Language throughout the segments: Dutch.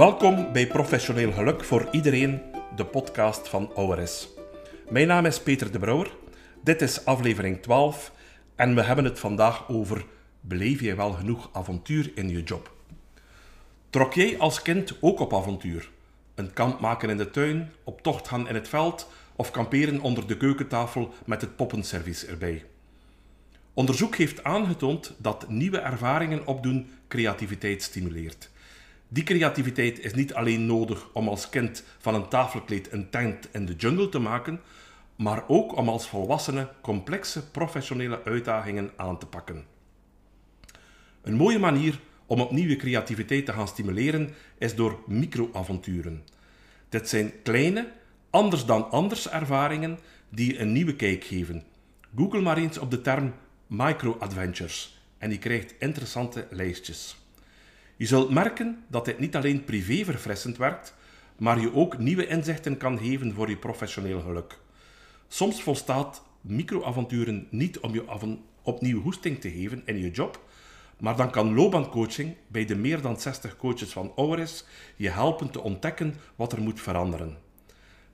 Welkom bij Professioneel Geluk voor iedereen, de podcast van ORS. Mijn naam is Peter de Brouwer. Dit is aflevering 12 en we hebben het vandaag over beleef jij wel genoeg avontuur in je job? Trok jij als kind ook op avontuur? Een kamp maken in de tuin, op tocht gaan in het veld of kamperen onder de keukentafel met het poppenservice erbij? Onderzoek heeft aangetoond dat nieuwe ervaringen opdoen creativiteit stimuleert. Die creativiteit is niet alleen nodig om als kind van een tafelkleed een tent in de jungle te maken, maar ook om als volwassene complexe professionele uitdagingen aan te pakken. Een mooie manier om opnieuw creativiteit te gaan stimuleren is door microavonturen. Dit zijn kleine, anders dan anders ervaringen die een nieuwe kijk geven. Google maar eens op de term micro-adventures en je krijgt interessante lijstjes. Je zult merken dat dit niet alleen privé verfrissend werkt, maar je ook nieuwe inzichten kan geven voor je professioneel geluk. Soms volstaat microavonturen niet om je opnieuw hoesting te geven in je job, maar dan kan loopbaancoaching bij de meer dan 60 coaches van Auris je helpen te ontdekken wat er moet veranderen.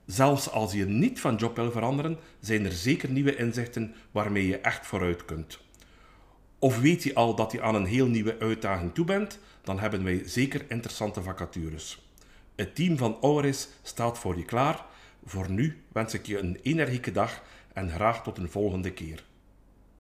Zelfs als je niet van job wil veranderen, zijn er zeker nieuwe inzichten waarmee je echt vooruit kunt. Of weet je al dat je aan een heel nieuwe uitdaging toe bent, dan hebben wij zeker interessante vacatures. Het team van Auris staat voor je klaar. Voor nu wens ik je een energieke dag en graag tot een volgende keer.